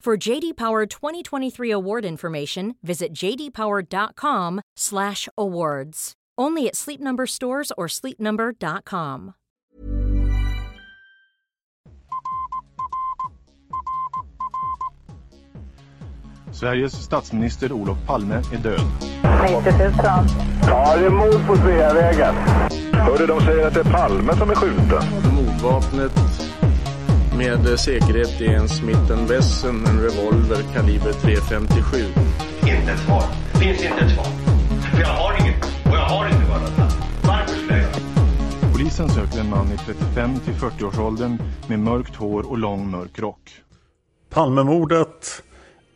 For JD Power 2023 award information, visit jdpower.com/awards. Only at Sleep Number stores or sleepnumber.com. Sveriges statsminister Olof Palme är död. 90 000. Ja, det är mord på Sveavägen. Hörde de säger att det är Palme som är skjuten. Mordvapnet med säkerhet är en Smith Wesson, en revolver kaliber .357. Inte ett svar. Finns inte ett svar. För jag har inget. Och jag har inte varit Varför skulle jag Polisen söker en man i 35 till 40-årsåldern med mörkt hår och lång mörk rock. Palmemordet,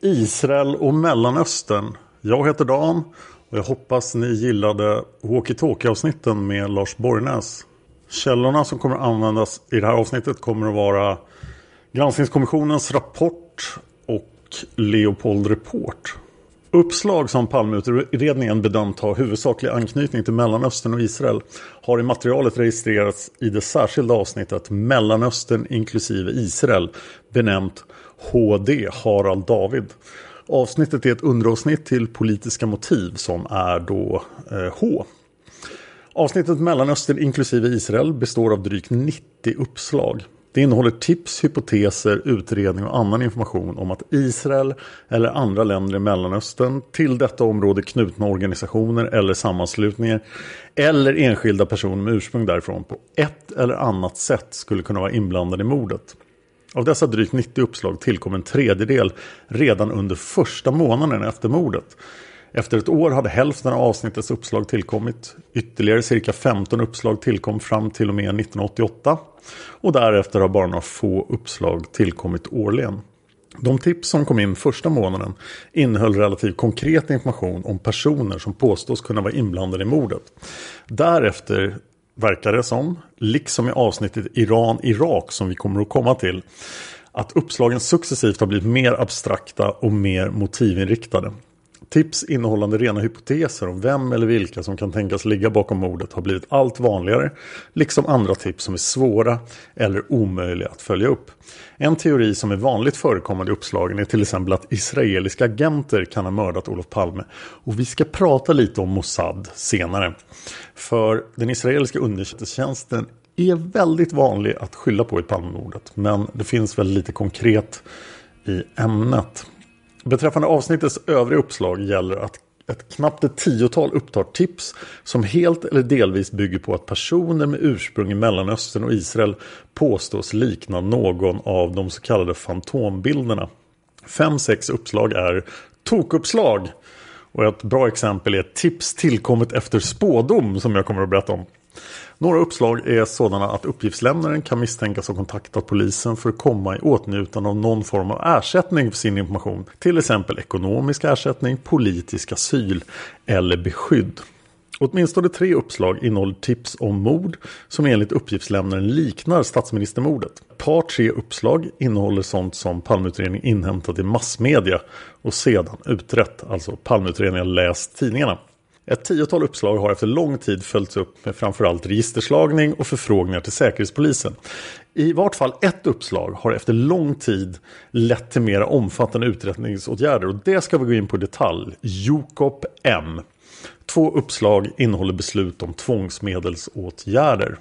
Israel och Mellanöstern. Jag heter Dan och jag hoppas ni gillade walkie-talkie-avsnitten med Lars Borgnäs. Källorna som kommer användas i det här avsnittet kommer att vara Granskningskommissionens rapport och Leopold Report. Uppslag som Palmeutredningen bedömt ha huvudsaklig anknytning till Mellanöstern och Israel har i materialet registrerats i det särskilda avsnittet Mellanöstern inklusive Israel benämnt HD Harald David. Avsnittet är ett underavsnitt till politiska motiv som är då eh, H. Avsnittet Mellanöstern inklusive Israel består av drygt 90 uppslag. Det innehåller tips, hypoteser, utredning och annan information om att Israel eller andra länder i Mellanöstern till detta område knutna organisationer eller sammanslutningar eller enskilda personer med ursprung därifrån på ett eller annat sätt skulle kunna vara inblandade i mordet. Av dessa drygt 90 uppslag tillkom en tredjedel redan under första månaden efter mordet. Efter ett år hade hälften av avsnittets uppslag tillkommit. Ytterligare cirka 15 uppslag tillkom fram till och med 1988. Och därefter har bara några få uppslag tillkommit årligen. De tips som kom in första månaden innehöll relativt konkret information om personer som påstås kunna vara inblandade i mordet. Därefter verkar det som, liksom i avsnittet Iran-Irak som vi kommer att komma till, att uppslagen successivt har blivit mer abstrakta och mer motivinriktade. Tips innehållande rena hypoteser om vem eller vilka som kan tänkas ligga bakom mordet har blivit allt vanligare, liksom andra tips som är svåra eller omöjliga att följa upp. En teori som är vanligt förekommande i uppslagen är till exempel att israeliska agenter kan ha mördat Olof Palme. Och vi ska prata lite om Mossad senare. För den israeliska underrättelsetjänsten är väldigt vanlig att skylla på i Palmemordet. Men det finns väl lite konkret i ämnet. Beträffande avsnittets övriga uppslag gäller att ett knappt ett tiotal upptar tips som helt eller delvis bygger på att personer med ursprung i Mellanöstern och Israel påstås likna någon av de så kallade fantombilderna. Fem, sex uppslag är tokuppslag. Och ett bra exempel är ett tips tillkommet efter spådom som jag kommer att berätta om. Några uppslag är sådana att uppgiftslämnaren kan misstänkas ha kontaktat polisen för att komma i åtnjutande av någon form av ersättning för sin information. Till exempel ekonomisk ersättning, politisk asyl eller beskydd. Åtminstone tre uppslag innehåller tips om mord som enligt uppgiftslämnaren liknar statsministermordet. Ett par tre uppslag innehåller sånt som Palmeutredningen inhämtat i massmedia och sedan utrett, alltså Palmeutredningen läst tidningarna. Ett tiotal uppslag har efter lång tid följts upp med framförallt registerslagning och förfrågningar till Säkerhetspolisen. I vart fall ett uppslag har efter lång tid lett till mera omfattande utredningsåtgärder och det ska vi gå in på i detalj. Jokop M. Två uppslag innehåller beslut om tvångsmedelsåtgärder.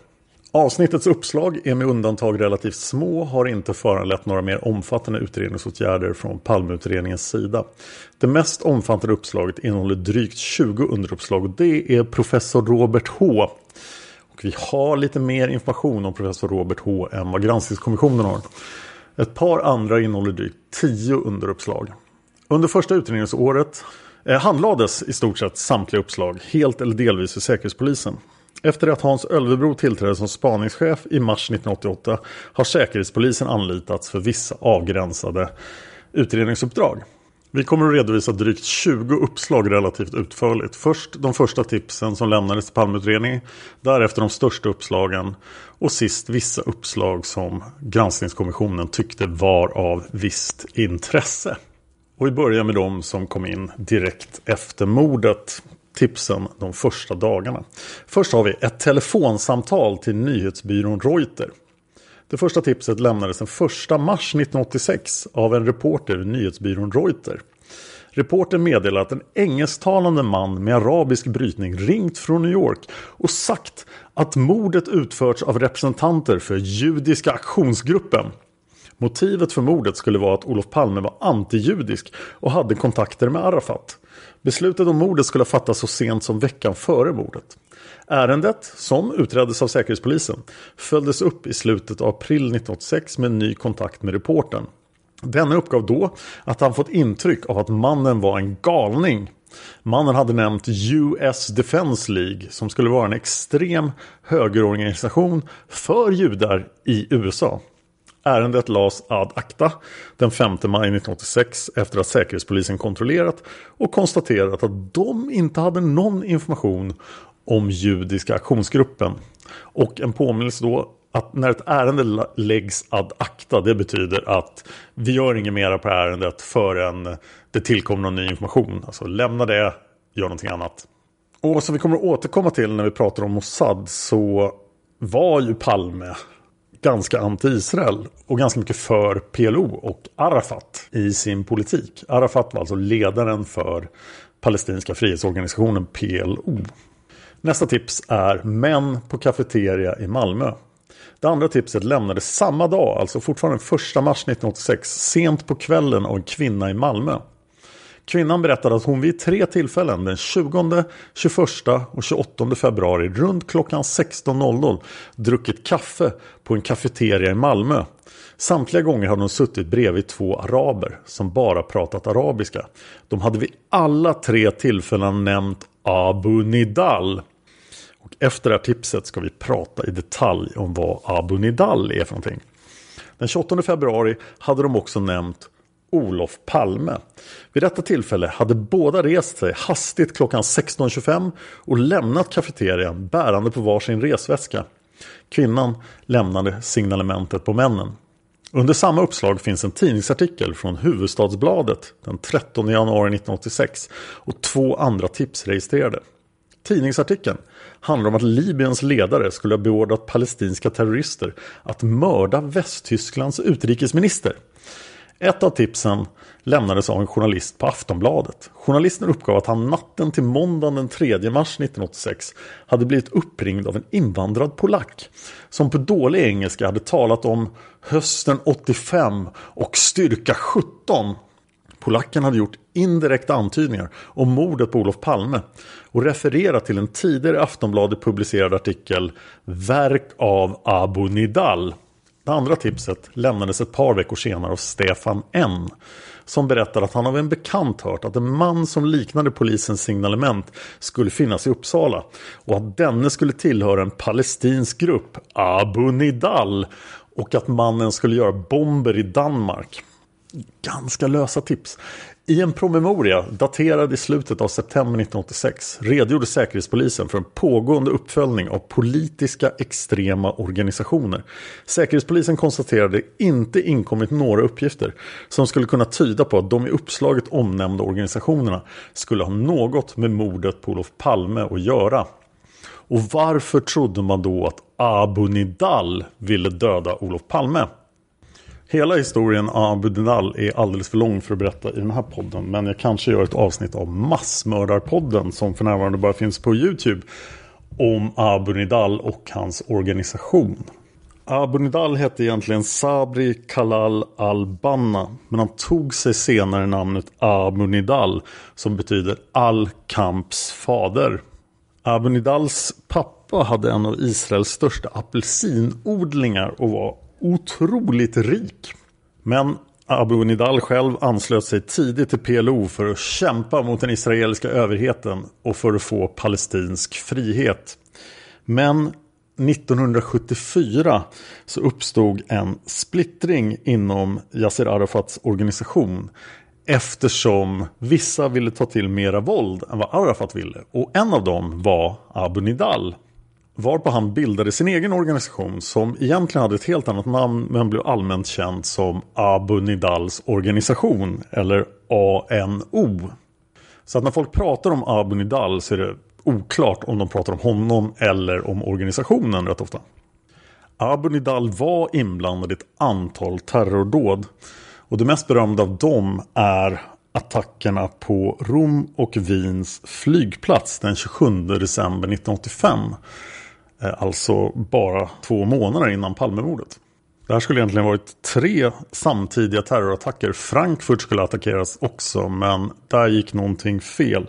Avsnittets uppslag är med undantag relativt små har inte föranlett några mer omfattande utredningsåtgärder från Palmeutredningens sida. Det mest omfattande uppslaget innehåller drygt 20 underuppslag och det är professor Robert H. Och vi har lite mer information om professor Robert H än vad granskningskommissionen har. Ett par andra innehåller drygt 10 underuppslag. Under första utredningsåret eh, handlades i stort sett samtliga uppslag helt eller delvis för Säkerhetspolisen. Efter att Hans Ölvebro tillträdde som spaningschef i mars 1988 har Säkerhetspolisen anlitats för vissa avgränsade utredningsuppdrag. Vi kommer att redovisa drygt 20 uppslag relativt utförligt. Först de första tipsen som lämnades till Palmeutredningen. Därefter de största uppslagen. Och sist vissa uppslag som granskningskommissionen tyckte var av visst intresse. Och vi börjar med de som kom in direkt efter mordet tipsen de första dagarna. Först har vi ett telefonsamtal till nyhetsbyrån Reuter. Det första tipset lämnades den 1 mars 1986 av en reporter vid nyhetsbyrån Reuter. Reporten meddelar att en engelsktalande man med arabisk brytning ringt från New York och sagt att mordet utförts av representanter för judiska aktionsgruppen. Motivet för mordet skulle vara att Olof Palme var antijudisk och hade kontakter med Arafat. Beslutet om mordet skulle ha fattats så sent som veckan före mordet. Ärendet, som utreddes av Säkerhetspolisen, följdes upp i slutet av april 1986 med en ny kontakt med reporten. Denne uppgav då att han fått intryck av att mannen var en galning. Mannen hade nämnt US Defense League som skulle vara en extrem högerorganisation för judar i USA. Ärendet lades ad acta den 5 maj 1986 efter att Säkerhetspolisen kontrollerat och konstaterat att de inte hade någon information om judiska aktionsgruppen. Och en påminnelse då att när ett ärende läggs ad acta det betyder att vi gör inget mera på ärendet förrän det tillkommer någon ny information. Alltså lämna det, gör någonting annat. Och som vi kommer att återkomma till när vi pratar om Mossad så var ju Palme ganska anti-Israel och ganska mycket för PLO och Arafat i sin politik. Arafat var alltså ledaren för palestinska frihetsorganisationen PLO. Nästa tips är Män på kafeteria i Malmö. Det andra tipset lämnades samma dag, alltså fortfarande 1 mars 1986, sent på kvällen av en kvinna i Malmö. Kvinnan berättade att hon vid tre tillfällen den 20, 21 och 28 februari runt klockan 16.00 druckit kaffe på en kafeteria i Malmö. Samtliga gånger hade hon suttit bredvid två araber som bara pratat arabiska. De hade vid alla tre tillfällen nämnt Abu Nidal. Och efter det här tipset ska vi prata i detalj om vad Abu Nidal är för någonting. Den 28 februari hade de också nämnt Olof Palme. Vid detta tillfälle hade båda rest sig hastigt klockan 16.25 och lämnat kafeterian bärande på varsin resväska. Kvinnan lämnade signalementet på männen. Under samma uppslag finns en tidningsartikel från Huvudstadsbladet den 13 januari 1986 och två andra tips registrerade. Tidningsartikeln handlar om att Libyens ledare skulle ha beordrat palestinska terrorister att mörda Västtysklands utrikesminister. Ett av tipsen lämnades av en journalist på Aftonbladet. Journalisten uppgav att han natten till måndagen den 3 mars 1986 hade blivit uppringd av en invandrad polack som på dålig engelska hade talat om hösten 85 och styrka 17. Polacken hade gjort indirekta antydningar om mordet på Olof Palme och refererat till en tidigare Aftonbladet publicerad artikel Verk av Abu Nidal det andra tipset lämnades ett par veckor senare av Stefan N. Som berättar att han av en bekant hört att en man som liknade polisens signalement skulle finnas i Uppsala. Och att denne skulle tillhöra en palestinsk grupp, Abu Nidal. Och att mannen skulle göra bomber i Danmark. ganska lösa tips. I en promemoria daterad i slutet av september 1986 redogjorde Säkerhetspolisen för en pågående uppföljning av politiska extrema organisationer. Säkerhetspolisen konstaterade inte inkommit några uppgifter som skulle kunna tyda på att de i uppslaget omnämnda organisationerna skulle ha något med mordet på Olof Palme att göra. Och varför trodde man då att Abu Nidal ville döda Olof Palme? Hela historien Abu Nidal är alldeles för lång för att berätta i den här podden. Men jag kanske gör ett avsnitt av Massmördarpodden som för närvarande bara finns på Youtube. Om Abu Nidal och hans organisation. Abu Nidal hette egentligen Sabri Kalal al-Banna. Men han tog sig senare namnet Abu Nidal som betyder all kamps fader. Abu Nidals pappa hade en av Israels största apelsinodlingar och var otroligt rik. Men Abu Nidal själv anslöt sig tidigt till PLO för att kämpa mot den israeliska överheten och för att få palestinsk frihet. Men 1974 så uppstod en splittring inom Yasser Arafats organisation eftersom vissa ville ta till mera våld än vad Arafat ville. Och en av dem var Abu Nidal. Varpå han bildade sin egen organisation som egentligen hade ett helt annat namn men blev allmänt känd som Abu Nidals organisation eller ANO. Så att när folk pratar om Abu Nidal så är det oklart om de pratar om honom eller om organisationen rätt ofta. Abu Nidal var inblandad i ett antal terrordåd. Och det mest berömda av dem är attackerna på Rom och Wiens flygplats den 27 december 1985. Eh, alltså bara två månader innan Palmemordet. Det här skulle egentligen varit tre samtidiga terrorattacker. Frankfurt skulle attackeras också men där gick någonting fel.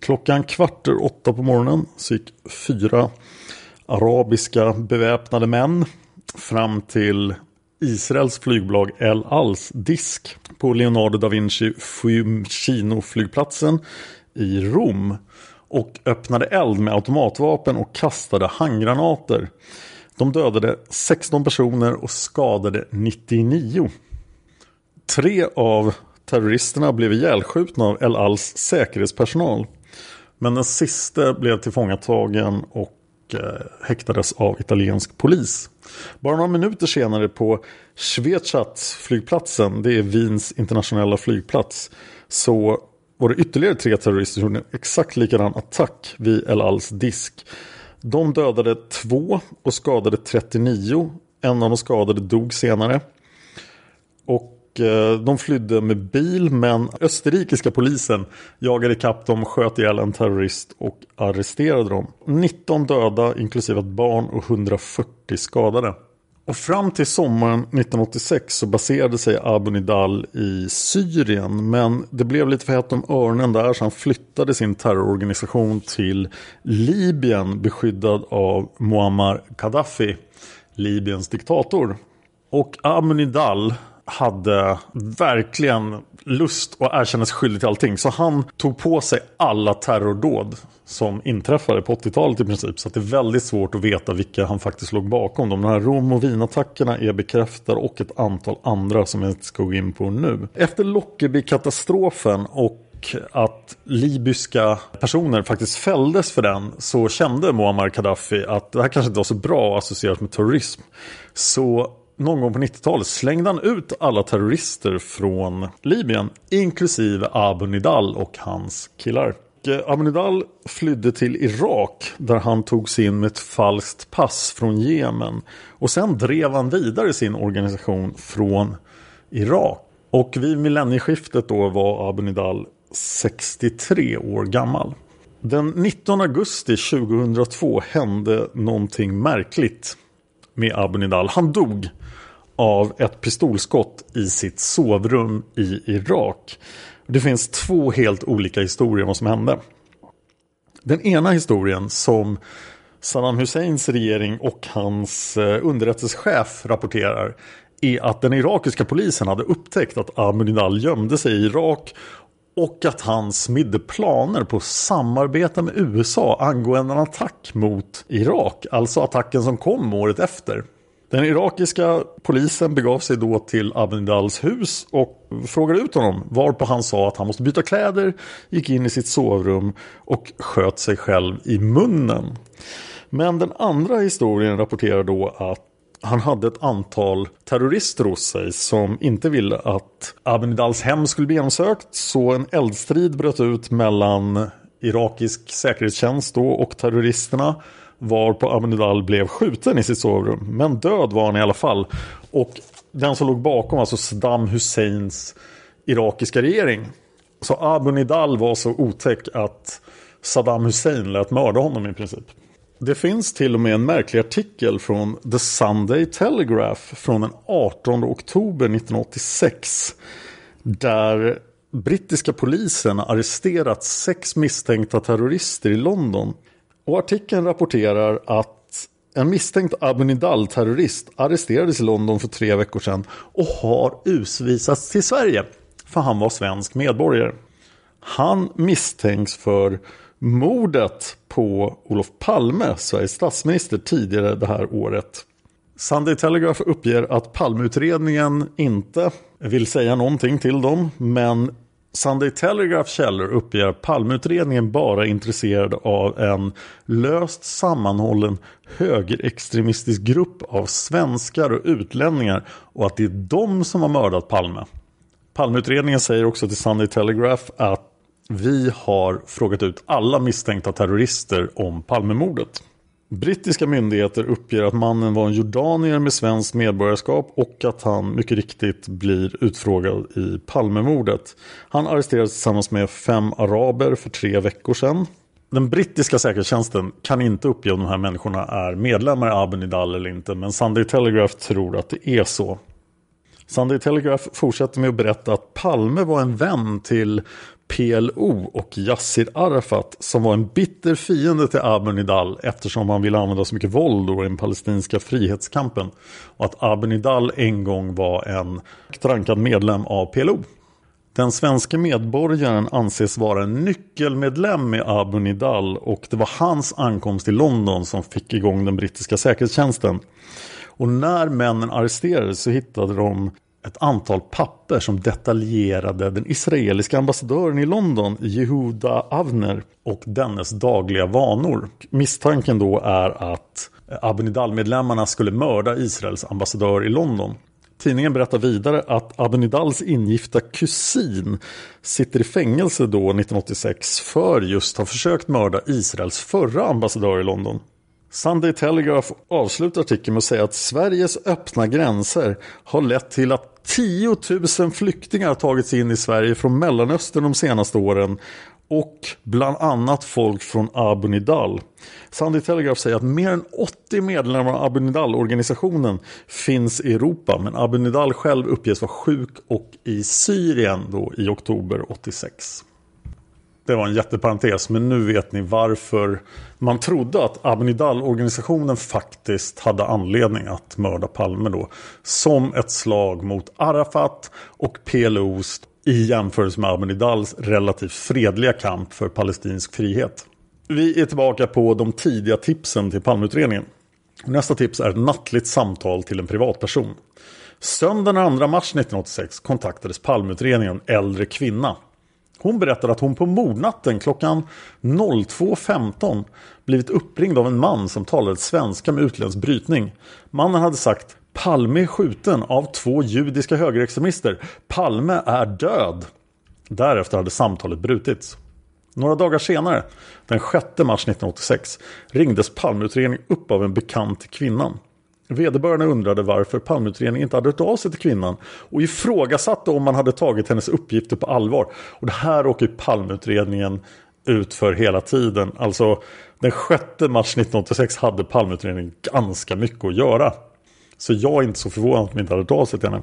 Klockan kvart över åtta på morgonen så gick fyra arabiska beväpnade män fram till Israels flygbolag El Als disk på Leonardo da Vinci Fiumicino-flygplatsen i Rom och öppnade eld med automatvapen och kastade handgranater. De dödade 16 personer och skadade 99. Tre av terroristerna blev ihjälskjutna av El Als säkerhetspersonal. Men den sista blev tillfångatagen och eh, häktades av italiensk polis. Bara några minuter senare på Schwechat-flygplatsen, det är Wiens internationella flygplats, så var det ytterligare tre terrorister som gjorde en exakt likadan attack vid El Als disk. De dödade två och skadade 39. En av de skadade dog senare. Och eh, de flydde med bil men österrikiska polisen jagade ikapp dem, sköt ihjäl en terrorist och arresterade dem. 19 döda inklusive ett barn och 140 skadade. Och fram till sommaren 1986 så baserade sig Abu Nidal i Syrien. Men det blev lite för hett om öronen där så han flyttade sin terrororganisation till Libyen beskyddad av Muammar Gaddafi, Libyens diktator. Och Abu Nidal hade verkligen lust att erkänna sig skyldig till allting. Så han tog på sig alla terrordåd som inträffade på 80-talet i princip. Så det är väldigt svårt att veta vilka han faktiskt låg bakom. De här Rom och Wien-attackerna är bekräftade och ett antal andra som jag inte ska gå in på nu. Efter Lockerbie-katastrofen och att libyska personer faktiskt fälldes för den så kände Muammar Gaddafi att det här kanske inte var så bra att associeras med terrorism. Så någon gång på 90-talet slängde han ut alla terrorister från Libyen, inklusive Abu Nidal och hans killar. Eh, Abu Nidal flydde till Irak där han togs in med ett falskt pass från Jemen. Och sen drev han vidare sin organisation från Irak. Och vid millennieskiftet då var Abu Nidal 63 år gammal. Den 19 augusti 2002 hände någonting märkligt med Abu Nidal. Han dog av ett pistolskott i sitt sovrum i Irak. Det finns två helt olika historier om vad som hände. Den ena historien som Saddam Husseins regering och hans eh, underrättelsechef rapporterar är att den irakiska polisen hade upptäckt att Ahmadinejad gömde sig i Irak och att han smidde planer på att samarbeta med USA angående en attack mot Irak. Alltså attacken som kom året efter. Den irakiska polisen begav sig då till Abnidals hus och frågade ut honom varpå han sa att han måste byta kläder, gick in i sitt sovrum och sköt sig själv i munnen. Men den andra historien rapporterar då att han hade ett antal terrorister hos sig som inte ville att Abnidals hem skulle bli genomsökt. Så en eldstrid bröt ut mellan irakisk säkerhetstjänst då och terroristerna. Var på Abnidal blev skjuten i sitt sovrum. Men död var han i alla fall. Och den som låg bakom, alltså Saddam Husseins irakiska regering. Så Abu Nidal var så otäck att Saddam Hussein lät mörda honom i princip. Det finns till och med en märklig artikel från The Sunday Telegraph från den 18 oktober 1986. Där brittiska polisen arresterat sex misstänkta terrorister i London. Och artikeln rapporterar att en misstänkt Abu Nidal-terrorist arresterades i London för tre veckor sedan och har utvisats till Sverige. För han var svensk medborgare. Han misstänks för mordet på Olof Palme, Sveriges statsminister, tidigare det här året. Sunday Telegraph uppger att Palmeutredningen inte vill säga någonting till dem, men Sunday Telegraph källor uppger att Palmeutredningen bara är intresserad av en löst sammanhållen högerextremistisk grupp av svenskar och utlänningar och att det är de som har mördat Palme. Palmeutredningen säger också till Sunday Telegraph att vi har frågat ut alla misstänkta terrorister om Palmemordet. Brittiska myndigheter uppger att mannen var en jordanier med svenskt medborgarskap och att han mycket riktigt blir utfrågad i Palmemordet. Han arresterades tillsammans med fem araber för tre veckor sedan. Den brittiska säkerhetstjänsten kan inte uppge om de här människorna är medlemmar i Abu Nidal eller inte men Sunday Telegraph tror att det är så. Sunday Telegraph fortsätter med att berätta att Palme var en vän till PLO och Yassir Arafat som var en bitter fiende till Abu Nidal eftersom han ville använda så mycket våld i den palestinska frihetskampen. Och att Abu Nidal en gång var en rankad medlem av PLO. Den svenska medborgaren anses vara en nyckelmedlem i Abu Nidal och det var hans ankomst till London som fick igång den brittiska säkerhetstjänsten. Och när männen arresterades så hittade de ett antal papper som detaljerade den israeliska ambassadören i London, Jehuda Avner, och dennes dagliga vanor. Misstanken då är att Abu Nidal-medlemmarna skulle mörda Israels ambassadör i London. Tidningen berättar vidare att Abu Nidals ingifta kusin sitter i fängelse då 1986 för just att ha försökt mörda Israels förra ambassadör i London. Sunday Telegraph avslutar artikeln med att säga att Sveriges öppna gränser har lett till att 10 000 flyktingar har tagits in i Sverige från Mellanöstern de senaste åren och bland annat folk från Abu Nidal. Sunday Telegraph säger att mer än 80 medlemmar av Abu Nidal-organisationen finns i Europa men Abu Nidal själv uppges vara sjuk och i Syrien då i oktober 86. Det var en jätteparentes men nu vet ni varför man trodde att Abnidal-organisationen faktiskt hade anledning att mörda Palme då. Som ett slag mot Arafat och PLOs i jämförelse med Abnidals relativt fredliga kamp för palestinsk frihet. Vi är tillbaka på de tidiga tipsen till Palmeutredningen. Nästa tips är ett nattligt samtal till en privatperson. Söndagen den 2 mars 1986 kontaktades Palmeutredningen en äldre kvinna hon berättar att hon på mordnatten klockan 02.15 blivit uppringd av en man som talade svenska med utländsk brytning. Mannen hade sagt Palme är skjuten av två judiska högerextremister. Palme är död. Därefter hade samtalet brutits. Några dagar senare, den 6 mars 1986, ringdes Palmeutredningen upp av en bekant till kvinnan. Vederbörande undrade varför Palmeutredningen inte hade hört av sig till kvinnan och ifrågasatte om man hade tagit hennes uppgifter på allvar. Och det här åker Palmeutredningen ut för hela tiden. Alltså den 6 mars 1986 hade Palmeutredningen ganska mycket att göra. Så jag är inte så förvånad att de inte hade hört av sig till henne.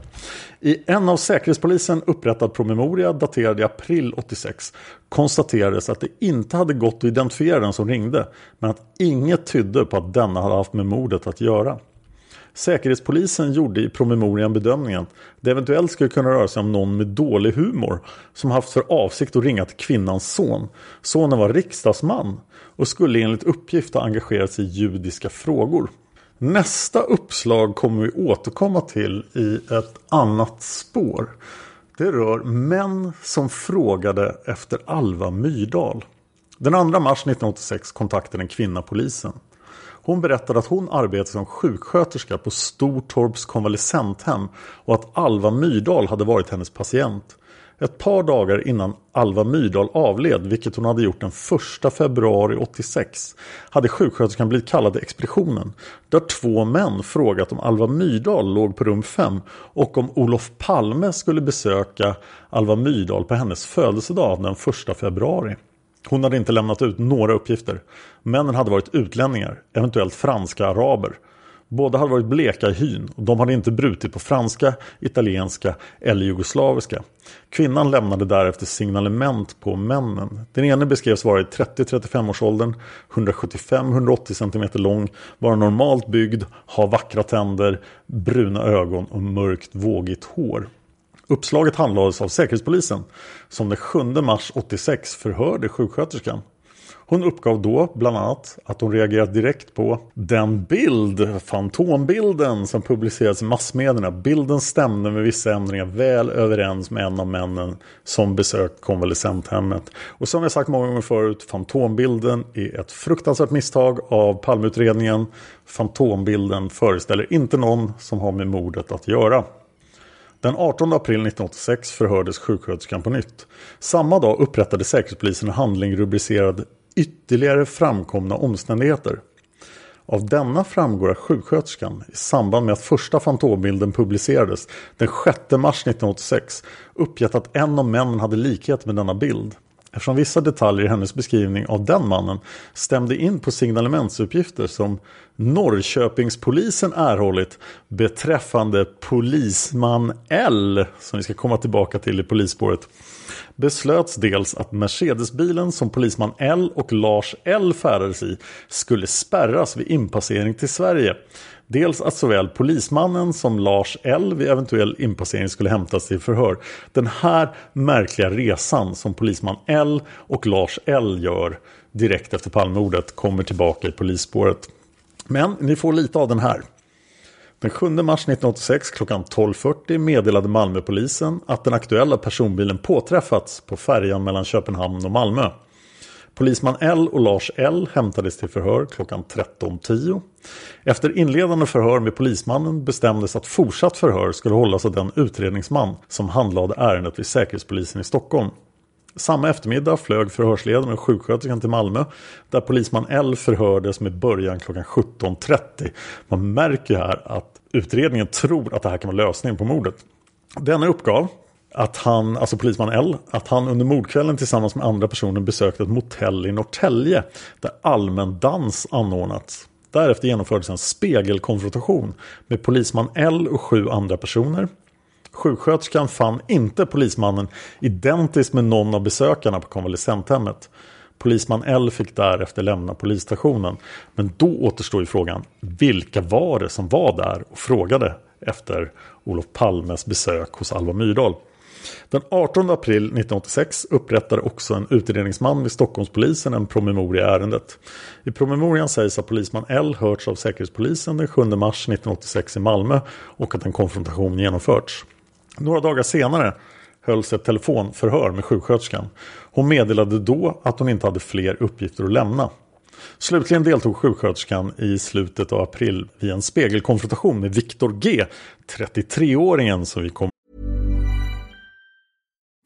I en av Säkerhetspolisen upprättad promemoria daterad i april 86 konstaterades att det inte hade gått att identifiera den som ringde men att inget tydde på att denna hade haft med mordet att göra. Säkerhetspolisen gjorde i promemorian bedömningen att det eventuellt skulle kunna röra sig om någon med dålig humor som haft för avsikt att ringa till kvinnans son. Sonen var riksdagsman och skulle enligt uppgift ha engagerat sig i judiska frågor. Nästa uppslag kommer vi återkomma till i ett annat spår. Det rör män som frågade efter Alva Myrdal. Den 2 mars 1986 kontaktade en kvinna polisen. Hon berättade att hon arbetade som sjuksköterska på Stortorps konvalescenthem och att Alva Myrdal hade varit hennes patient. Ett par dagar innan Alva Myrdal avled, vilket hon hade gjort den 1 februari 86, hade sjuksköterskan blivit kallad till expeditionen. Där två män frågat om Alva Myrdal låg på rum 5 och om Olof Palme skulle besöka Alva Myrdal på hennes födelsedag den 1 februari. Hon hade inte lämnat ut några uppgifter. Männen hade varit utlänningar, eventuellt franska araber. Båda hade varit bleka i hyn och de hade inte brutit på franska, italienska eller jugoslaviska. Kvinnan lämnade därefter signalement på männen. Den ene beskrevs vara i 30-35 års åldern, 175-180 cm lång, vara normalt byggd, ha vackra tänder, bruna ögon och mörkt vågigt hår. Uppslaget handlades av Säkerhetspolisen som den 7 mars 86 förhörde sjuksköterskan. Hon uppgav då bland annat att hon reagerat direkt på den bild, fantombilden som publicerades i massmedierna. Bilden stämde med vissa ändringar väl överens med en av männen som besökt konvalescenthemmet. Och som jag sagt många gånger förut, fantombilden är ett fruktansvärt misstag av Palmeutredningen. Fantombilden föreställer inte någon som har med mordet att göra. Den 18 april 1986 förhördes sjuksköterskan på nytt. Samma dag upprättade Säkerhetspolisen en handling rubricerad ytterligare framkomna omständigheter. Av denna framgår att sjuksköterskan i samband med att första fantombilden publicerades den 6 mars 1986 uppgett att en av männen hade likhet med denna bild. Eftersom vissa detaljer i hennes beskrivning av den mannen stämde in på signalementsuppgifter som Norrköpingspolisen erhållit beträffande polisman L, som vi ska komma tillbaka till i polisspåret, beslöts dels att Mercedesbilen som polisman L och Lars L färdades i skulle spärras vid inpassering till Sverige. Dels att såväl polismannen som Lars L vid eventuell inpassering skulle hämtas till förhör. Den här märkliga resan som polisman L och Lars L gör direkt efter Palmemordet kommer tillbaka i polisspåret. Men ni får lite av den här. Den 7 mars 1986 klockan 12.40 meddelade Malmöpolisen att den aktuella personbilen påträffats på färjan mellan Köpenhamn och Malmö. Polisman L och Lars L hämtades till förhör klockan 13.10. Efter inledande förhör med polismannen bestämdes att fortsatt förhör skulle hållas av den utredningsman som handlade ärendet vid Säkerhetspolisen i Stockholm. Samma eftermiddag flög förhörsledaren och sjuksköterskan till Malmö där polisman L förhördes med början klockan 17.30. Man märker här att utredningen tror att det här kan vara lösningen på mordet. Denna uppgav att han, alltså polisman L, att han under mordkvällen tillsammans med andra personer besökte ett motell i Norrtälje där allmän dans anordnats. Därefter genomfördes en spegelkonfrontation med polisman L och sju andra personer. Sjuksköterskan fann inte polismannen identisk med någon av besökarna på konvalescenthemmet. Polisman L fick därefter lämna polisstationen. Men då återstår ju frågan, vilka var det som var där och frågade efter Olof Palmes besök hos Alva Myrdal? Den 18 april 1986 upprättade också en utredningsman vid Stockholmspolisen en promemoria i ärendet. I promemorian sägs att polisman L hörts av Säkerhetspolisen den 7 mars 1986 i Malmö och att en konfrontation genomförts. Några dagar senare hölls ett telefonförhör med sjuksköterskan. Hon meddelade då att hon inte hade fler uppgifter att lämna. Slutligen deltog sjuksköterskan i slutet av april vid en spegelkonfrontation med Viktor G, 33-åringen som vi kommer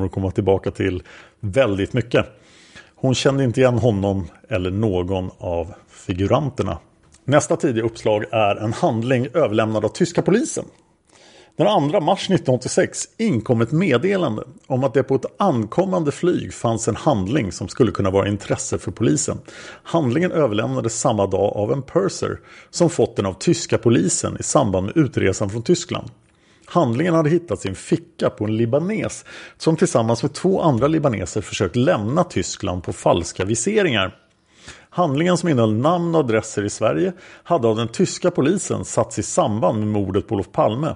Kommer att komma tillbaka till väldigt mycket. Hon kände inte igen honom eller någon av figuranterna. Nästa tidiga uppslag är en handling överlämnad av tyska polisen. Den 2 mars 1986 inkom ett meddelande om att det på ett ankommande flyg fanns en handling som skulle kunna vara intresse för polisen. Handlingen överlämnades samma dag av en purser som fått den av tyska polisen i samband med utresan från Tyskland. Handlingen hade hittats i en ficka på en libanes som tillsammans med två andra libaneser försökt lämna Tyskland på falska viseringar. Handlingen som innehöll namn och adresser i Sverige hade av den tyska polisen satts i samband med mordet på Olof Palme.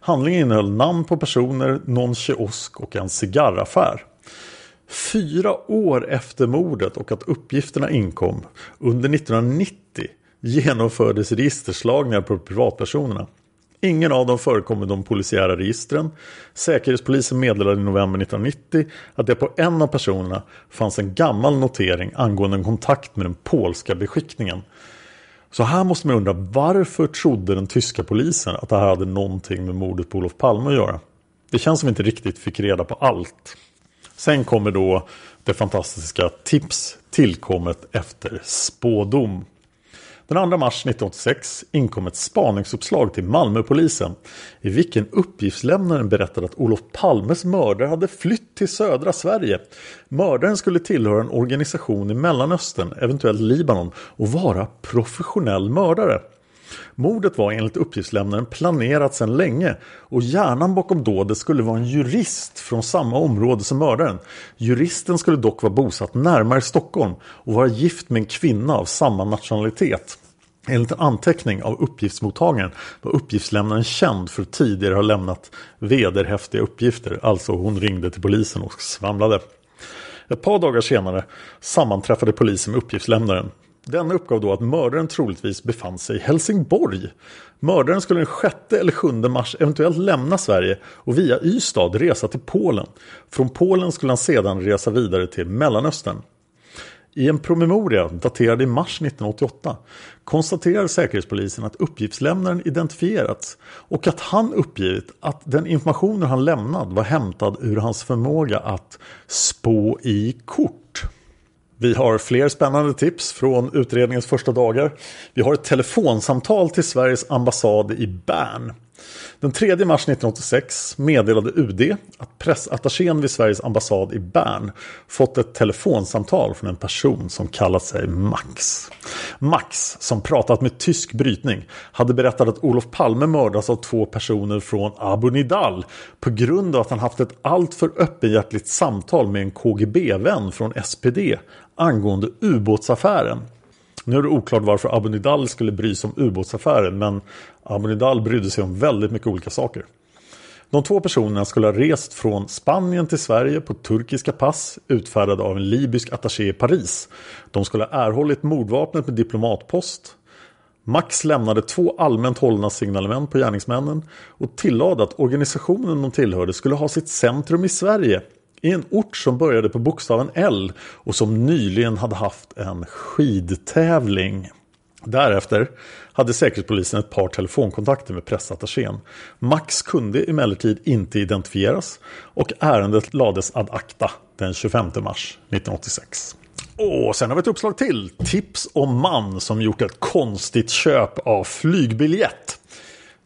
Handlingen innehöll namn på personer, någon kiosk och en cigarraffär. Fyra år efter mordet och att uppgifterna inkom under 1990 genomfördes registerslagningar på privatpersonerna. Ingen av dem förekom i de polisiära registren. Säkerhetspolisen meddelade i november 1990 att det på en av personerna fanns en gammal notering angående en kontakt med den polska beskickningen. Så här måste man undra varför trodde den tyska polisen att det här hade någonting med mordet på Olof Palme att göra? Det känns som vi inte riktigt fick reda på allt. Sen kommer då det fantastiska tips tillkommet efter spådom. Den 2 mars 1986 inkom ett spaningsuppslag till Malmöpolisen i vilken uppgiftslämnaren berättade att Olof Palmes mördare hade flytt till södra Sverige. Mördaren skulle tillhöra en organisation i Mellanöstern, eventuellt Libanon, och vara professionell mördare. Mordet var enligt uppgiftslämnaren planerat sedan länge och hjärnan bakom dådet skulle vara en jurist från samma område som mördaren. Juristen skulle dock vara bosatt närmare Stockholm och vara gift med en kvinna av samma nationalitet. Enligt en anteckning av uppgiftsmottagaren var uppgiftslämnaren känd för att tidigare ha lämnat vederhäftiga uppgifter. Alltså hon ringde till polisen och svamlade. Ett par dagar senare sammanträffade polisen med uppgiftslämnaren. Denna uppgav då att mördaren troligtvis befann sig i Helsingborg. Mördaren skulle den 6 eller 7 mars eventuellt lämna Sverige och via Ystad resa till Polen. Från Polen skulle han sedan resa vidare till Mellanöstern. I en promemoria daterad i mars 1988 konstaterar Säkerhetspolisen att uppgiftslämnaren identifierats och att han uppgivit att den informationen han lämnat var hämtad ur hans förmåga att spå i kort. Vi har fler spännande tips från utredningens första dagar. Vi har ett telefonsamtal till Sveriges ambassad i Bern. Den 3 mars 1986 meddelade UD att pressattachén vid Sveriges ambassad i Bern fått ett telefonsamtal från en person som kallat sig Max. Max, som pratat med tysk brytning, hade berättat att Olof Palme mördats av två personer från Abu Nidal på grund av att han haft ett alltför öppenhjärtligt samtal med en KGB-vän från SPD angående ubåtsaffären. Nu är det oklart varför Abu Nidal skulle bry sig om ubåtsaffären men Abunidal brydde sig om väldigt mycket olika saker. De två personerna skulle ha rest från Spanien till Sverige på turkiska pass utfärdade av en libysk attaché i Paris. De skulle ha erhållit mordvapnet med diplomatpost. Max lämnade två allmänt hållna signalement på gärningsmännen och tillade att organisationen de tillhörde skulle ha sitt centrum i Sverige i en ort som började på bokstaven L och som nyligen hade haft en skidtävling. Därefter hade Säkerhetspolisen ett par telefonkontakter med pressattachén. Max kunde emellertid inte identifieras och ärendet lades ad acta den 25 mars 1986. Och sen har vi ett uppslag till. Tips om man som gjort ett konstigt köp av flygbiljett.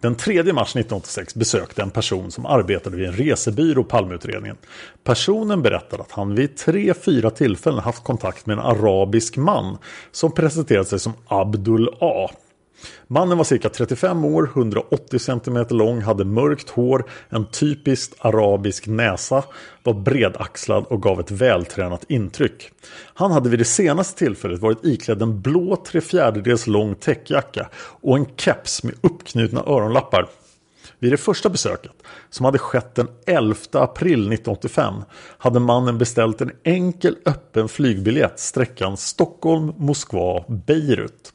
Den 3 mars 1986 besökte en person som arbetade vid en resebyrå Palmeutredningen. Personen berättade att han vid tre, fyra tillfällen haft kontakt med en arabisk man som presenterade sig som Abdul A. Mannen var cirka 35 år, 180 cm lång, hade mörkt hår, en typiskt arabisk näsa, var bredaxlad och gav ett vältränat intryck. Han hade vid det senaste tillfället varit iklädd en blå tre fjärdedels lång täckjacka och en keps med uppknutna öronlappar. Vid det första besöket, som hade skett den 11 april 1985, hade mannen beställt en enkel öppen flygbiljett sträckan Stockholm-Moskva-Beirut.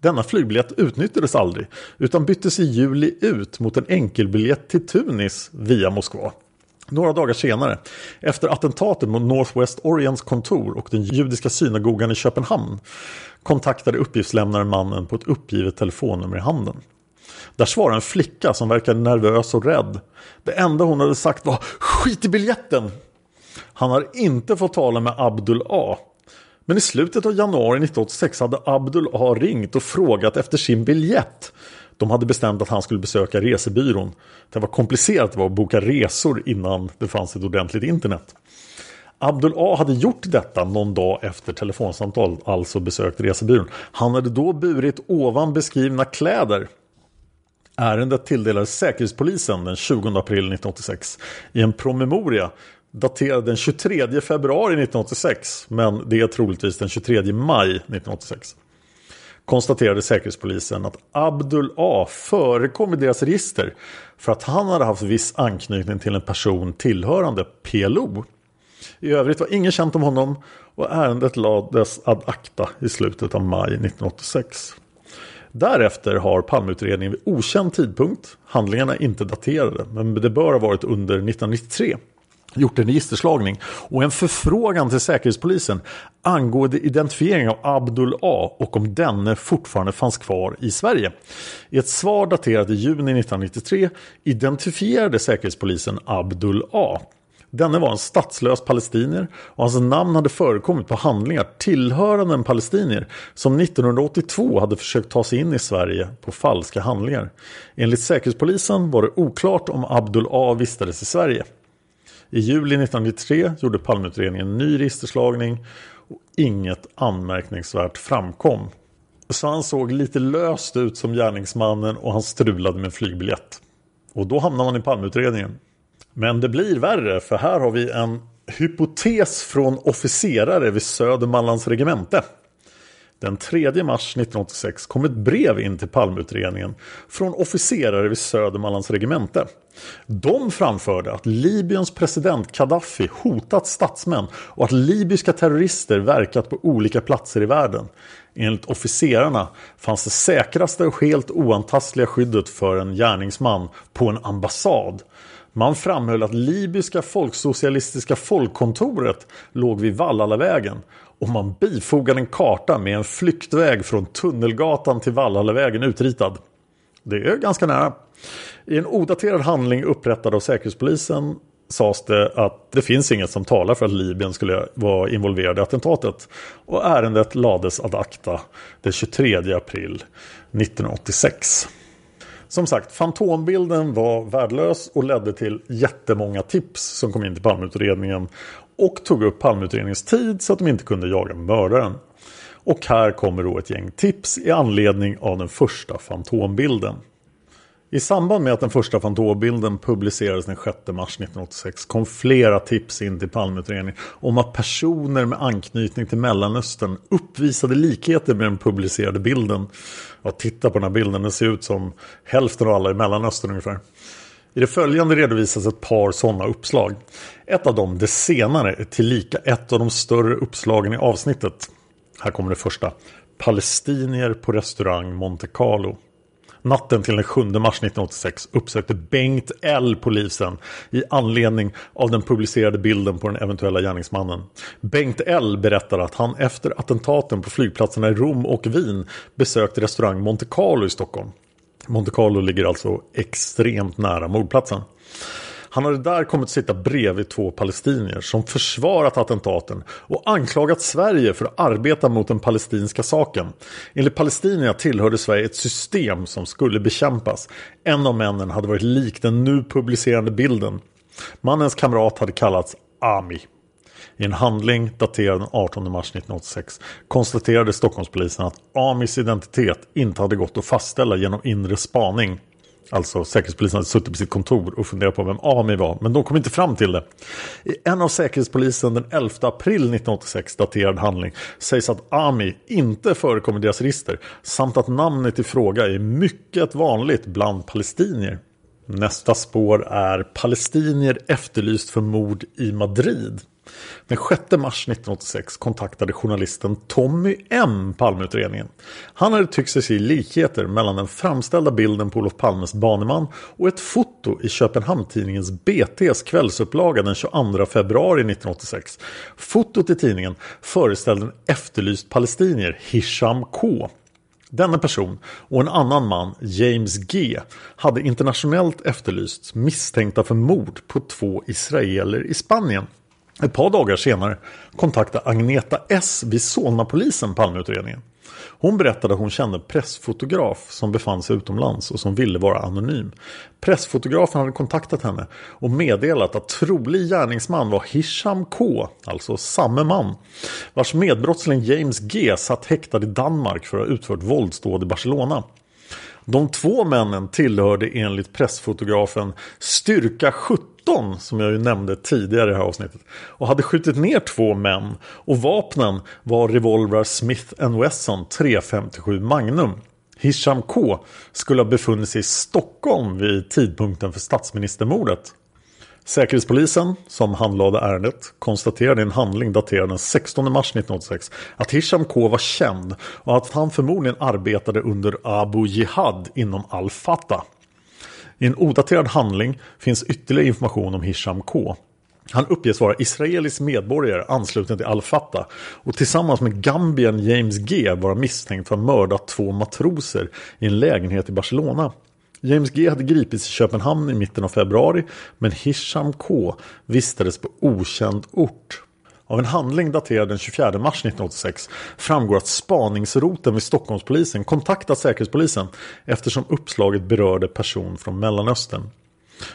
Denna flygbiljett utnyttjades aldrig utan byttes i juli ut mot en enkelbiljett till Tunis via Moskva. Några dagar senare, efter attentatet mot Northwest Orients kontor och den judiska synagogan i Köpenhamn, kontaktade uppgiftslämnaren mannen på ett uppgivet telefonnummer i handen. Där svarade en flicka som verkade nervös och rädd. Det enda hon hade sagt var “Skit i biljetten!” Han har inte fått tala med Abdul A men i slutet av januari 1986 hade Abdul A ringt och frågat efter sin biljett. De hade bestämt att han skulle besöka resebyrån. Det var komplicerat att boka resor innan det fanns ett ordentligt internet. Abdul A hade gjort detta någon dag efter telefonsamtalet, alltså besökt resebyrån. Han hade då burit ovan beskrivna kläder. Ärendet tilldelades Säkerhetspolisen den 20 april 1986 i en promemoria daterad den 23 februari 1986 men det är troligtvis den 23 maj 1986 konstaterade Säkerhetspolisen att Abdul A förekom i deras register för att han hade haft viss anknytning till en person tillhörande PLO. I övrigt var ingen känt om honom och ärendet lades ad acta i slutet av maj 1986. Därefter har Palmeutredningen vid okänd tidpunkt, handlingarna är inte daterade, men det bör ha varit under 1993, gjort en registerslagning och en förfrågan till Säkerhetspolisen angående identifiering av Abdul A och om denne fortfarande fanns kvar i Sverige. I ett svar daterat i juni 1993 identifierade Säkerhetspolisen Abdul A. Denne var en statslös palestinier och hans namn hade förekommit på handlingar tillhörande en palestinier som 1982 hade försökt ta sig in i Sverige på falska handlingar. Enligt Säkerhetspolisen var det oklart om Abdul A vistades i Sverige. I juli 1993 gjorde Palmeutredningen en ny registerslagning och inget anmärkningsvärt framkom. Så han såg lite löst ut som gärningsmannen och han strulade med flygbiljett. Och då hamnar man i Palmeutredningen. Men det blir värre för här har vi en hypotes från officerare vid Södermanlands regemente. Den 3 mars 1986 kom ett brev in till Palmeutredningen från officerare vid Södermanlands regemente. De framförde att Libyens president Gaddafi hotat statsmän och att libyska terrorister verkat på olika platser i världen. Enligt officerarna fanns det säkraste och helt oantastliga skyddet för en gärningsman på en ambassad. Man framhöll att libyska folksocialistiska folkkontoret låg vid Vallalavägen och man bifogade en karta med en flyktväg från Tunnelgatan till Vallhallevägen utritad. Det är ganska nära. I en odaterad handling upprättad av Säkerhetspolisen sades det att det finns inget som talar för att Libyen skulle vara involverad i attentatet. Och ärendet lades ad acta den 23 april 1986. Som sagt, fantombilden var värdelös och ledde till jättemånga tips som kom in till Palmeutredningen och tog upp Palmeutredningens tid så att de inte kunde jaga mördaren. Och här kommer då ett gäng tips i anledning av den första fantombilden. I samband med att den första fantombilden publicerades den 6 mars 1986 kom flera tips in till Palmeutredningen om att personer med anknytning till Mellanöstern uppvisade likheter med den publicerade bilden. Ja, titta på den här bilden, den ser ut som hälften av alla i Mellanöstern ungefär. I det följande redovisas ett par sådana uppslag. Ett av dem, det senare, är tillika ett av de större uppslagen i avsnittet. Här kommer det första. Palestinier på restaurang Monte Carlo. Natten till den 7 mars 1986 uppsökte Bengt L polisen i anledning av den publicerade bilden på den eventuella gärningsmannen. Bengt L berättar att han efter attentaten på flygplatserna i Rom och Wien besökte restaurang Monte Carlo i Stockholm. Monte Carlo ligger alltså extremt nära mordplatsen. Han hade där kommit att sitta bredvid två palestinier som försvarat attentaten och anklagat Sverige för att arbeta mot den palestinska saken. Enligt palestinierna tillhörde Sverige ett system som skulle bekämpas. En av männen hade varit lik den nu publicerade bilden. Mannens kamrat hade kallats Ami. I en handling daterad den 18 mars 1986 konstaterade Stockholmspolisen att Amis identitet inte hade gått att fastställa genom inre spaning. Alltså säkerhetspolisen hade suttit på sitt kontor och funderat på vem Ami var, men de kom inte fram till det. I en av säkerhetspolisen den 11 april 1986 daterad handling sägs att Ami inte förekommer i deras register samt att namnet i fråga är mycket vanligt bland palestinier. Nästa spår är palestinier efterlyst för mord i Madrid. Den 6 mars 1986 kontaktade journalisten Tommy M Palmeutredningen. Han hade tyckt sig se likheter mellan den framställda bilden på Olof Palmes baneman och ett foto i Köpenhamn-tidningens BTs kvällsupplaga den 22 februari 1986. Fotot i tidningen föreställde en efterlyst palestinier, Hisham K. Denna person och en annan man, James G, hade internationellt efterlysts misstänkta för mord på två israeler i Spanien. Ett par dagar senare kontaktade Agneta S vid Solna-polisen Palmeutredningen. Hon berättade att hon kände en pressfotograf som befann sig utomlands och som ville vara anonym. Pressfotografen hade kontaktat henne och meddelat att trolig gärningsman var Hisham K, alltså samme man, vars medbrottsling James G satt häktad i Danmark för att ha utfört våldsdåd i Barcelona. De två männen tillhörde enligt pressfotografen styrka 17 som jag ju nämnde tidigare i det här avsnittet och hade skjutit ner två män och vapnen var revolver Smith Wesson 357 Magnum. Hisham K skulle ha befunnit sig i Stockholm vid tidpunkten för statsministermordet. Säkerhetspolisen, som handlade ärendet, konstaterade i en handling daterad den 16 mars 1986 att Hisham K var känd och att han förmodligen arbetade under Abu Jihad inom Al-Fatah. I en odaterad handling finns ytterligare information om Hisham K. Han uppges vara israelisk medborgare ansluten till Al-Fatah och tillsammans med Gambien James G vara misstänkt för att ha mördat två matroser i en lägenhet i Barcelona. James G hade gripits i Köpenhamn i mitten av februari men Hisham K vistades på okänd ort. Av en handling daterad den 24 mars 1986 framgår att spaningsroten vid Stockholmspolisen kontaktat Säkerhetspolisen eftersom uppslaget berörde person från Mellanöstern.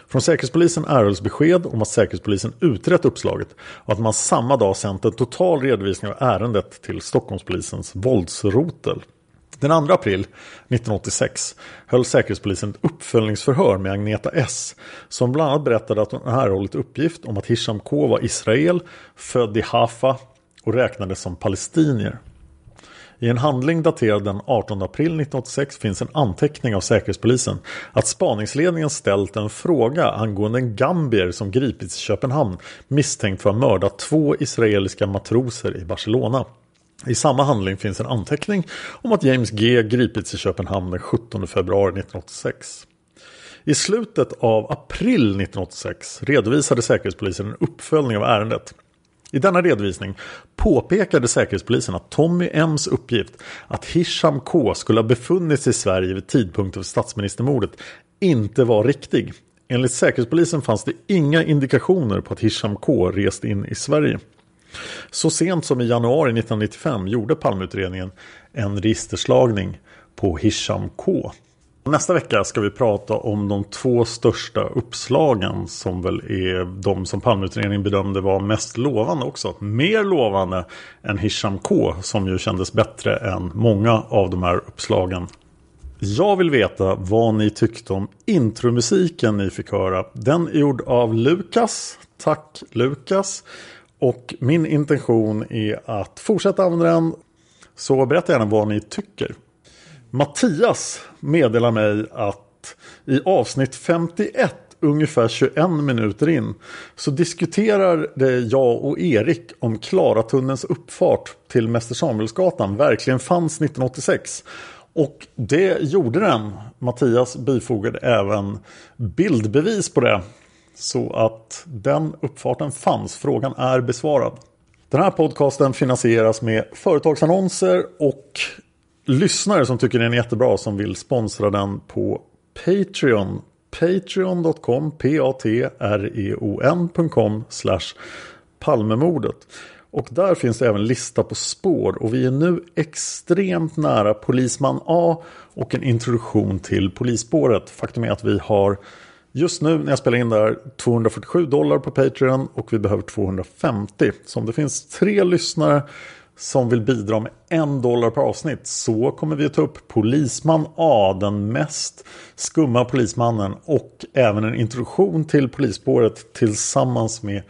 Från Säkerhetspolisen erhölls besked om att Säkerhetspolisen utrett uppslaget och att man samma dag sänt en total redovisning av ärendet till Stockholmspolisens våldsrotel. Den 2 april 1986 höll Säkerhetspolisen ett uppföljningsförhör med Agneta S. Som bland annat berättade att hon erhållit uppgift om att Hisham K var Israel, född i Hafa och räknades som palestinier. I en handling daterad den 18 april 1986 finns en anteckning av Säkerhetspolisen att spaningsledningen ställt en fråga angående en gambier som gripits i Köpenhamn misstänkt för att ha mördat två israeliska matroser i Barcelona. I samma handling finns en anteckning om att James G gripits i Köpenhamn den 17 februari 1986. I slutet av april 1986 redovisade Säkerhetspolisen en uppföljning av ärendet. I denna redovisning påpekade Säkerhetspolisen att Tommy M's uppgift att Hisham K skulle ha befunnit sig i Sverige vid tidpunkten för statsministermordet inte var riktig. Enligt Säkerhetspolisen fanns det inga indikationer på att Hisham K rest in i Sverige. Så sent som i januari 1995 gjorde Palmeutredningen en registerslagning på Hisham K. Nästa vecka ska vi prata om de två största uppslagen som väl är de som Palmeutredningen bedömde var mest lovande också. Mer lovande än Hisham K som ju kändes bättre än många av de här uppslagen. Jag vill veta vad ni tyckte om intromusiken ni fick höra. Den är gjord av Lukas. Tack Lukas. Och min intention är att fortsätta använda den. Så berätta gärna vad ni tycker. Mattias meddelar mig att i avsnitt 51 ungefär 21 minuter in så diskuterar det jag och Erik om Klaratunnelns uppfart till Mäster Samuelsgatan verkligen fanns 1986 Och det gjorde den. Mattias bifogade även bildbevis på det. Så att den uppfarten fanns. Frågan är besvarad. Den här podcasten finansieras med företagsannonser och lyssnare som tycker den är jättebra som vill sponsra den på Patreon. Patreon.com, p-a-t-r-e-o-n.com slash Palmemordet. Och där finns det även lista på spår och vi är nu extremt nära Polisman A och en introduktion till polisspåret. Faktum är att vi har just nu när jag spelar in där 247 dollar på Patreon och vi behöver 250. Så om det finns tre lyssnare som vill bidra med en dollar per avsnitt så kommer vi att ta upp Polisman A, den mest skumma polismannen och även en introduktion till polisspåret tillsammans med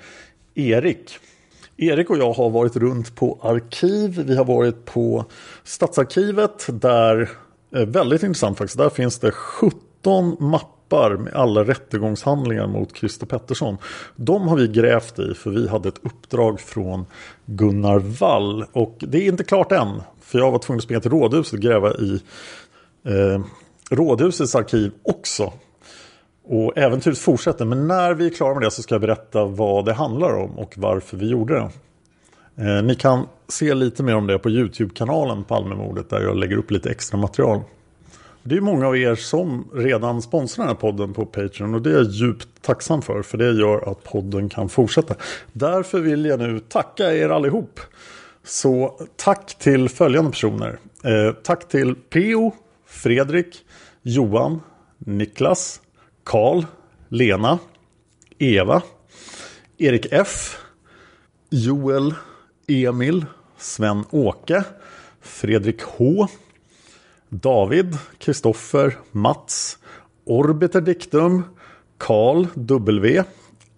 Erik. Erik och jag har varit runt på arkiv. Vi har varit på Stadsarkivet där, eh, väldigt intressant faktiskt, där finns det 17 mappar med alla rättegångshandlingar mot Christer Pettersson. De har vi grävt i för vi hade ett uppdrag från Gunnar Wall. Och det är inte klart än. För jag var tvungen att springa till Rådhuset och gräva i eh, Rådhusets arkiv också. Och äventyret fortsätter. Men när vi är klara med det så ska jag berätta vad det handlar om och varför vi gjorde det. Eh, ni kan se lite mer om det på YouTube-kanalen Palmemordet där jag lägger upp lite extra material. Det är många av er som redan sponsrar den här podden på Patreon och det är jag djupt tacksam för för det gör att podden kan fortsätta. Därför vill jag nu tacka er allihop. Så tack till följande personer. Eh, tack till P.O. Fredrik, Johan, Niklas, Karl, Lena, Eva, Erik F, Joel, Emil, Sven-Åke, Fredrik H, David, Kristoffer, Mats, Orbiter Dictum, Karl W,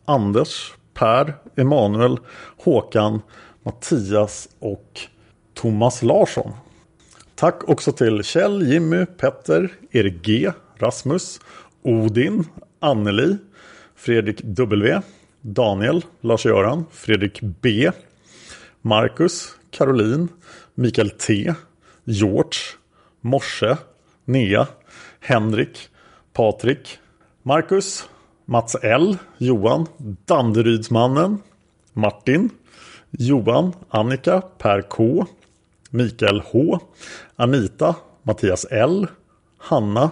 Anders, Per, Emanuel, Håkan, Mattias och Thomas Larsson. Tack också till Kjell, Jimmy, Petter, Erik G, Rasmus, Odin, Anneli, Fredrik W, Daniel, Lars-Göran, Fredrik B, Marcus, Caroline, Mikael T, George, Morse, Nea, Henrik, Patrik, Marcus, Mats L, Johan, Danderydsmannen, Martin, Johan, Annika, Per K, Mikael H, Anita, Mattias L, Hanna,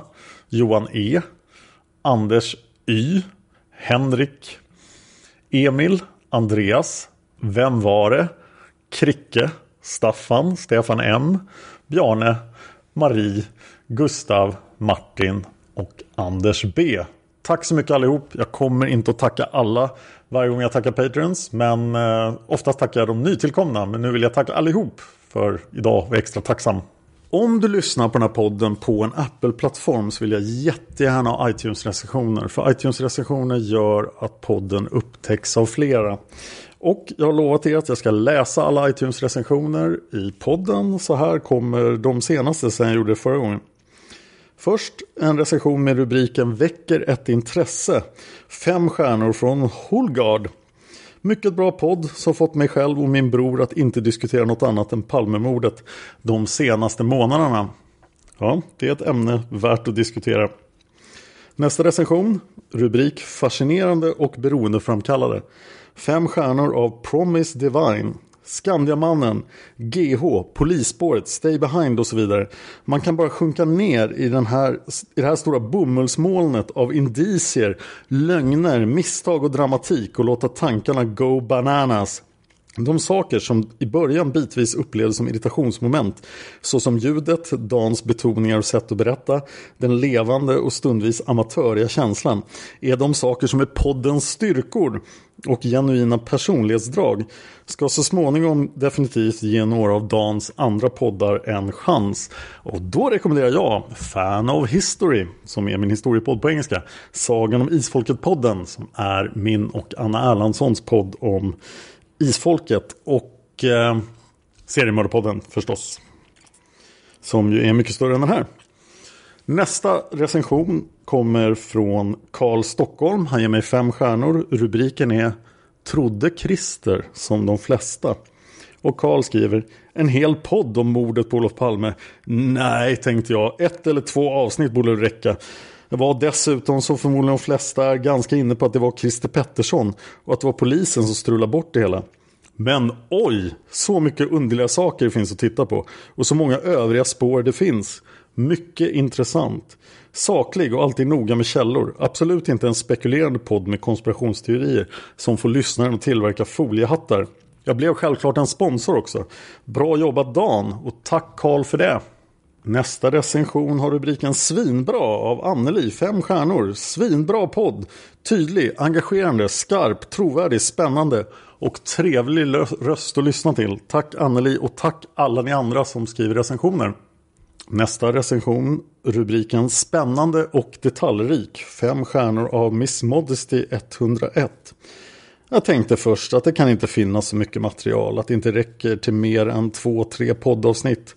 Johan E, Anders Y, Henrik, Emil, Andreas, Vem var det? Kricke, Staffan, Stefan M, Bjarne, Marie, Gustav, Martin och Anders B. Tack så mycket allihop. Jag kommer inte att tacka alla varje gång jag tackar Patreons. Men eh, oftast tackar jag de nytillkomna. Men nu vill jag tacka allihop för idag och extra tacksam. Om du lyssnar på den här podden på en Apple-plattform så vill jag jättegärna ha iTunes-recensioner. För iTunes-recensioner gör att podden upptäcks av flera. Och jag har lovat er att jag ska läsa alla iTunes-recensioner i podden. Så här kommer de senaste sen jag gjorde det förra gången. Först en recension med rubriken Väcker ett intresse. Fem stjärnor från Holgard. Mycket bra podd som fått mig själv och min bror att inte diskutera något annat än Palmemordet de senaste månaderna. Ja, det är ett ämne värt att diskutera. Nästa recension, rubrik Fascinerande och beroendeframkallade. Fem stjärnor av Promise Divine. Skandiamannen, GH, Polisspåret, Stay Behind och så vidare. Man kan bara sjunka ner i, den här, i det här stora bomullsmolnet av indicier, lögner, misstag och dramatik och låta tankarna go bananas. De saker som i början bitvis upplevdes som irritationsmoment, såsom ljudet, Dans betoningar och sätt att berätta, den levande och stundvis amatöriga känslan, är de saker som är poddens styrkor och genuina personlighetsdrag, ska så småningom definitivt ge några av Dans andra poddar en chans. Och då rekommenderar jag Fan of History, som är min historiepodd på engelska, Sagan om Isfolket-podden, som är min och Anna Erlandssons podd om Isfolket och eh, Seriemördarpodden förstås. Som ju är mycket större än den här. Nästa recension kommer från Karl Stockholm. Han ger mig fem stjärnor. Rubriken är Trodde Christer som de flesta. Och Karl skriver en hel podd om mordet på Olof Palme. Nej, tänkte jag. Ett eller två avsnitt borde räcka. Jag var dessutom så förmodligen de flesta ganska inne på att det var Christer Pettersson och att det var polisen som strulade bort det hela. Men oj, så mycket underliga saker det finns att titta på och så många övriga spår det finns. Mycket intressant. Saklig och alltid noga med källor. Absolut inte en spekulerande podd med konspirationsteorier som får lyssnaren att tillverka foliehattar. Jag blev självklart en sponsor också. Bra jobbat Dan och tack Karl för det. Nästa recension har rubriken Svinbra av Anneli, fem stjärnor. Svinbra podd. Tydlig, engagerande, skarp, trovärdig, spännande och trevlig röst att lyssna till. Tack Anneli och tack alla ni andra som skriver recensioner. Nästa recension, rubriken Spännande och detaljrik. Fem stjärnor av Miss Modesty 101. Jag tänkte först att det kan inte finnas så mycket material, att det inte räcker till mer än två, tre poddavsnitt.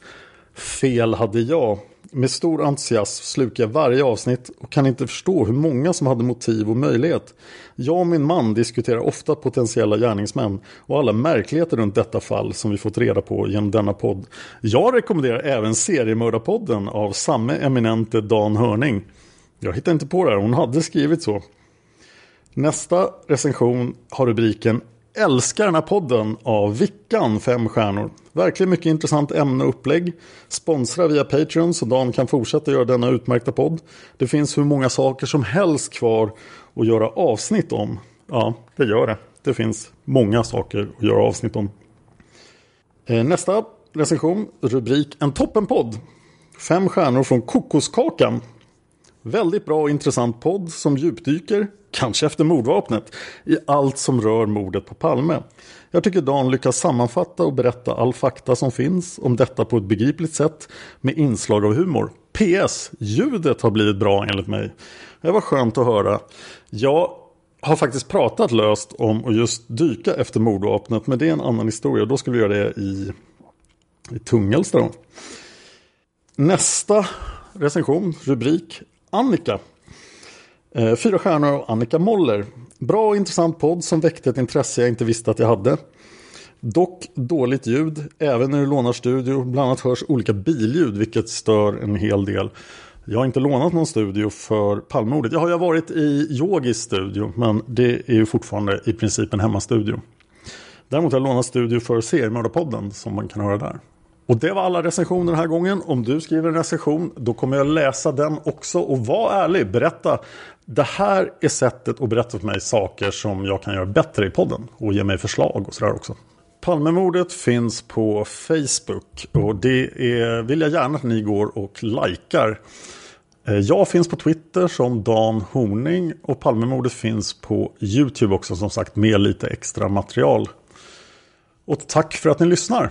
Fel hade jag. Med stor entusiasm slukar jag varje avsnitt och kan inte förstå hur många som hade motiv och möjlighet. Jag och min man diskuterar ofta potentiella gärningsmän och alla märkligheter runt detta fall som vi fått reda på genom denna podd. Jag rekommenderar även seriemördarpodden av samme eminente Dan Hörning. Jag hittar inte på det här, hon hade skrivit så. Nästa recension har rubriken Älskar den här podden av Vickan, fem stjärnor. Verkligen mycket intressant ämne och upplägg. Sponsra via Patreon så Dan kan fortsätta göra denna utmärkta podd. Det finns hur många saker som helst kvar att göra avsnitt om. Ja, det gör det. Det finns många saker att göra avsnitt om. Eh, nästa recension, rubrik En toppenpodd. Fem stjärnor från Kokoskakan. Väldigt bra och intressant podd som djupdyker kanske efter mordvapnet, i allt som rör mordet på Palme. Jag tycker Dan lyckas sammanfatta och berätta all fakta som finns om detta på ett begripligt sätt med inslag av humor. PS. Ljudet har blivit bra enligt mig. Det var skönt att höra. Jag har faktiskt pratat löst om att just dyka efter mordvapnet men det är en annan historia. Då ska vi göra det i, i Tungelsta. Nästa recension, rubrik Annika eh, fyra stjärnor av Annika Moller. Bra och intressant podd som väckte ett intresse jag inte visste att jag hade. Dock dåligt ljud, även när du lånar studio. Bland annat hörs olika billjud, vilket stör en hel del. Jag har inte lånat någon studio för Palmemordet. Jag har ju varit i Yogis studio, men det är ju fortfarande i princip en hemmastudio. Däremot har jag lånat studio för Seriemördarpodden, som man kan höra där. Och det var alla recensioner den här gången. Om du skriver en recension då kommer jag läsa den också. Och var ärlig, berätta. Det här är sättet att berätta för mig saker som jag kan göra bättre i podden. Och ge mig förslag och sådär också. Palmemordet finns på Facebook. Och det är, vill jag gärna att ni går och likar. Eh, jag finns på Twitter som Dan Horning. Och Palmemordet finns på YouTube också som sagt med lite extra material. Och tack för att ni lyssnar.